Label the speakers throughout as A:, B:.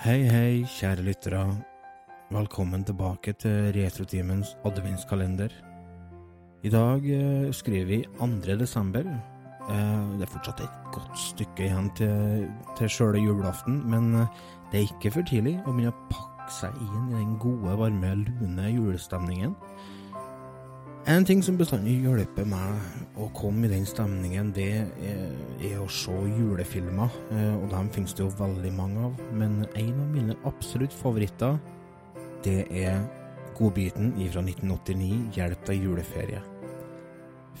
A: Hei, hei, kjære lyttere. Velkommen tilbake til Retrotimens adventskalender. I dag eh, skriver vi 2. desember. Eh, det er fortsatt et godt stykke igjen til, til sjøle julaften, men eh, det er ikke for tidlig å begynne å pakke seg inn i den gode, varme, lune julestemningen. En ting som bestandig hjelper meg å komme i den stemningen, det er, å se julefilmer. Eh, og dem finnes det jo veldig mange av. Men en av mine absolutt favoritter, det er godbiten fra 1989, 'Hjelp deg juleferie'.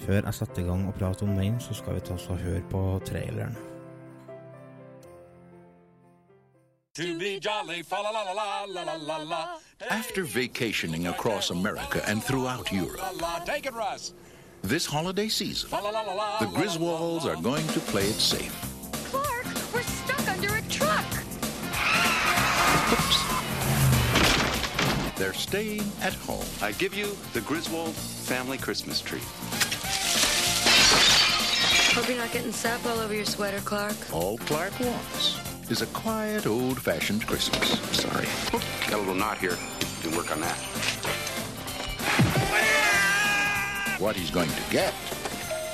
A: Før jeg setter i gang og prater om den, så skal vi ta oss og høre på traileren.
B: to be jolly, la la la la la la la.
C: After vacationing across America and throughout Europe,
B: take it, Russ.
C: This holiday season, the Griswolds are going to play it safe.
D: Clark, we're stuck under a truck.
C: Oops. They're staying at home.
E: I give you the Griswold family Christmas tree.
D: Hope you're not getting sap all over your sweater, Clark.
C: All Clark wants is a quiet, old-fashioned Christmas.
E: Sorry. Got a little knot here. You can work on that.
C: What he's going to get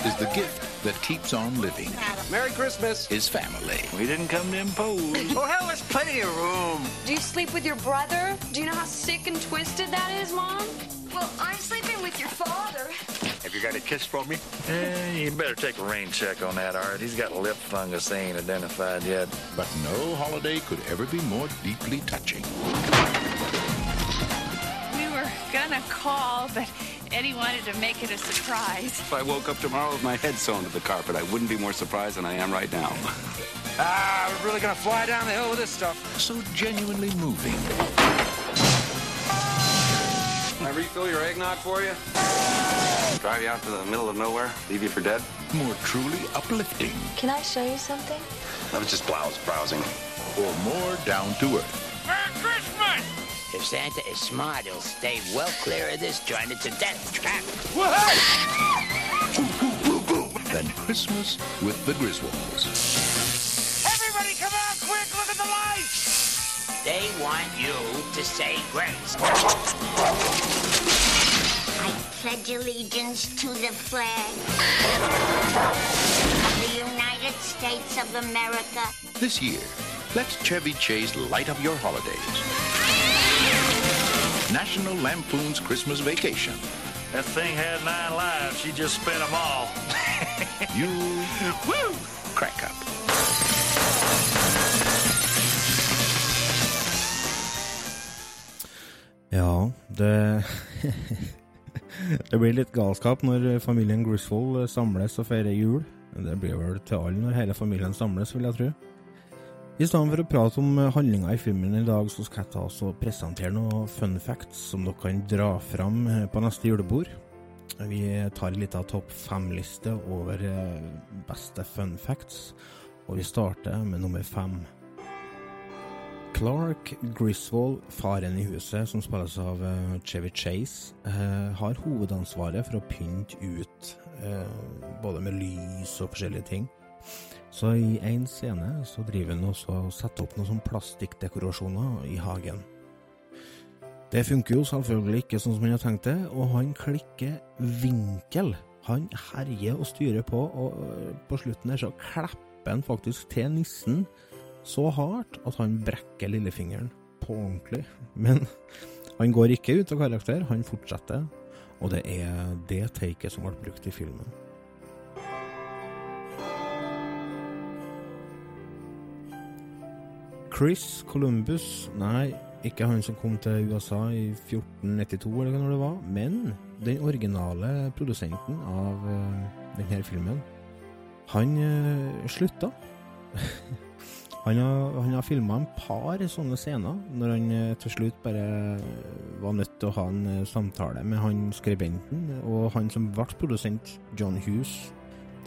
C: is the gift that keeps on living.
E: Merry Christmas.
C: His family.
E: We didn't come to impose.
F: Oh, hell, there's plenty of room.
G: Do you sleep with your brother? Do you know how sick and twisted that is, Mom?
D: Well, I'm sleeping with your father.
E: Have you got a kiss for me?
F: Eh, you better take a rain check on that, Art. He's got lip fungus they ain't identified yet.
C: But no holiday could ever be more deeply touching.
H: We were gonna call, but Eddie wanted to make it a surprise.
E: If I woke up tomorrow with my head sewn to the carpet, I wouldn't be more surprised than I am right now.
F: Ah, we're really gonna fly down the hill with this stuff.
C: So genuinely moving.
E: Can I refill your eggnog for you? Drive you out to the middle of nowhere, leave you for dead?
C: More truly uplifting.
D: Can I show you something?
E: I was just blouse browsing.
C: Or more down to earth. Merry Christmas!
I: If Santa is smart, he'll stay well clear of this joint. It's a death trap.
C: Then Christmas with the Griswolds.
I: Want you to say grace.
J: I pledge allegiance to the flag of the United States of America
C: This year, let Chevy Chase light up your holidays. National Lampoon's Christmas Vacation.
F: That thing had nine lives. She just spent them all.
C: You woo, crack up.
A: Det blir litt galskap når familien Griswold samles og feirer jul. Det blir vel til alle når hele familien samles, vil jeg tro. I stedet for å prate om handlinga i filmen i dag, så skal jeg ta oss og presentere noen fun facts som dere kan dra fram på neste julebord. Vi tar en liten topp fem-liste over eh, beste fun facts, og vi starter med nummer fem. Clark Griswold, faren i huset, som spilles av eh, Chevy Chase, eh, har hovedansvaret for å pynte ut eh, både med lys og forskjellige ting. Så i én scene så driver han også og setter opp noen plastikkdekorasjoner i hagen. Det funker jo selvfølgelig ikke sånn som han har tenkt det, og han klikker vinkel. Han herjer og styrer på, og på slutten der så klipper han faktisk til nissen så hardt at han brekker lillefingeren på ordentlig. Men han går ikke ut av karakter, han fortsetter, og det er det taket som ble brukt i filmen. Chris Columbus Nei, ikke han som kom til USA i 1492, eller hva det var, men den originale produsenten av uh, denne filmen. Han uh, slutta. han har, han har filma en par sånne scener, når han uh, til slutt bare var nødt til å ha en uh, samtale med han skribenten, og han som ble produsent, John Hughes,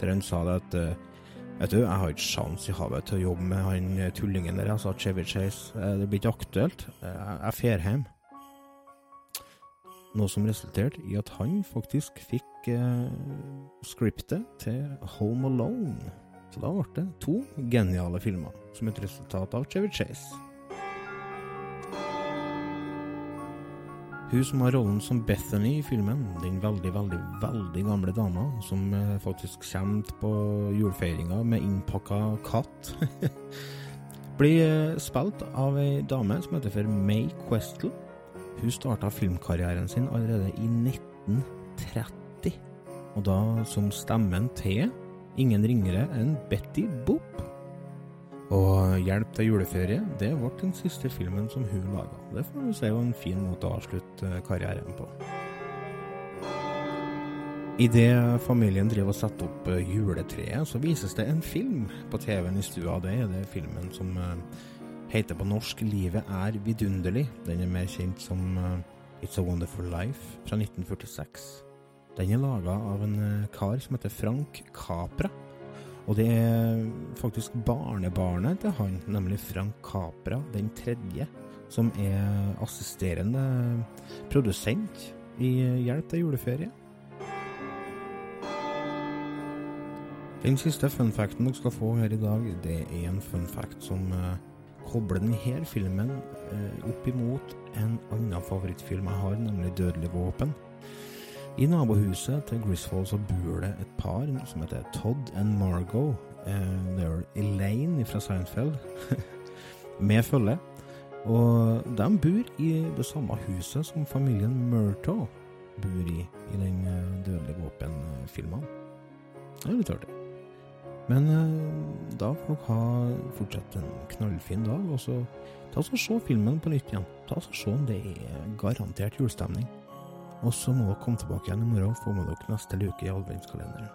A: der han sa det at uh, Vet du, jeg har ikke sjans i havet til å jobbe med han eh, tullingen der, altså Chevy Chase. Eh, Det blir ikke aktuelt. Eh, Jeg drar hjem. Noe som resulterte i at han faktisk fikk eh, scriptet til Home Alone. Så da ble det to geniale filmer, som et resultat av Chevy Chase. Hun som har rollen som Bethany i filmen, den veldig, veldig veldig gamle dama som eh, faktisk kommer på julefeiringa med innpakka katt, blir eh, spilt av ei dame som heter for May Questel. Hun starta filmkarrieren sin allerede i 1930, og da som stemmen til ingen ringere enn Betty Boop. Og 'Hjelp til juleferie' det ble den siste filmen som hun laga. Det får du si var en fin måte å avslutte eh, karrieren på. Idet familien driver og setter opp eh, juletreet, så vises det en film på TV-en i stua. Det er det filmen som uh, heter på norsk 'Livet er vidunderlig'. Den er mer kjent som 'It's a Wonderful Life' fra 1946. Den er laga av en uh, kar som heter Frank Capra. Og det er faktisk barnebarnet til han, nemlig Frank Capra den tredje, som er assisterende produsent i Hjelp til juleferie. Den siste funfacten dere skal få her i dag, det er en funfact som uh, kobler denne filmen uh, opp imot en annen favorittfilm jeg har, nemlig 'Dødelig våpen'. I nabohuset til Griswold så bor det et par som heter Todd and Margot. Uh, det er Elaine fra Seinfeld, med følge. Og de bor i det samme huset som familien Murtaugh bor i i den Dødelige våpen-filmen. Det er litt artig. Men eh, da får dere ha fortsatt en knallfin dag, og så ta oss og se filmen på nytt igjen. Ta oss og se om det er garantert julestemning. Og så må dere komme tilbake igjen i morgen og få med dere neste luke i adventskalenderen.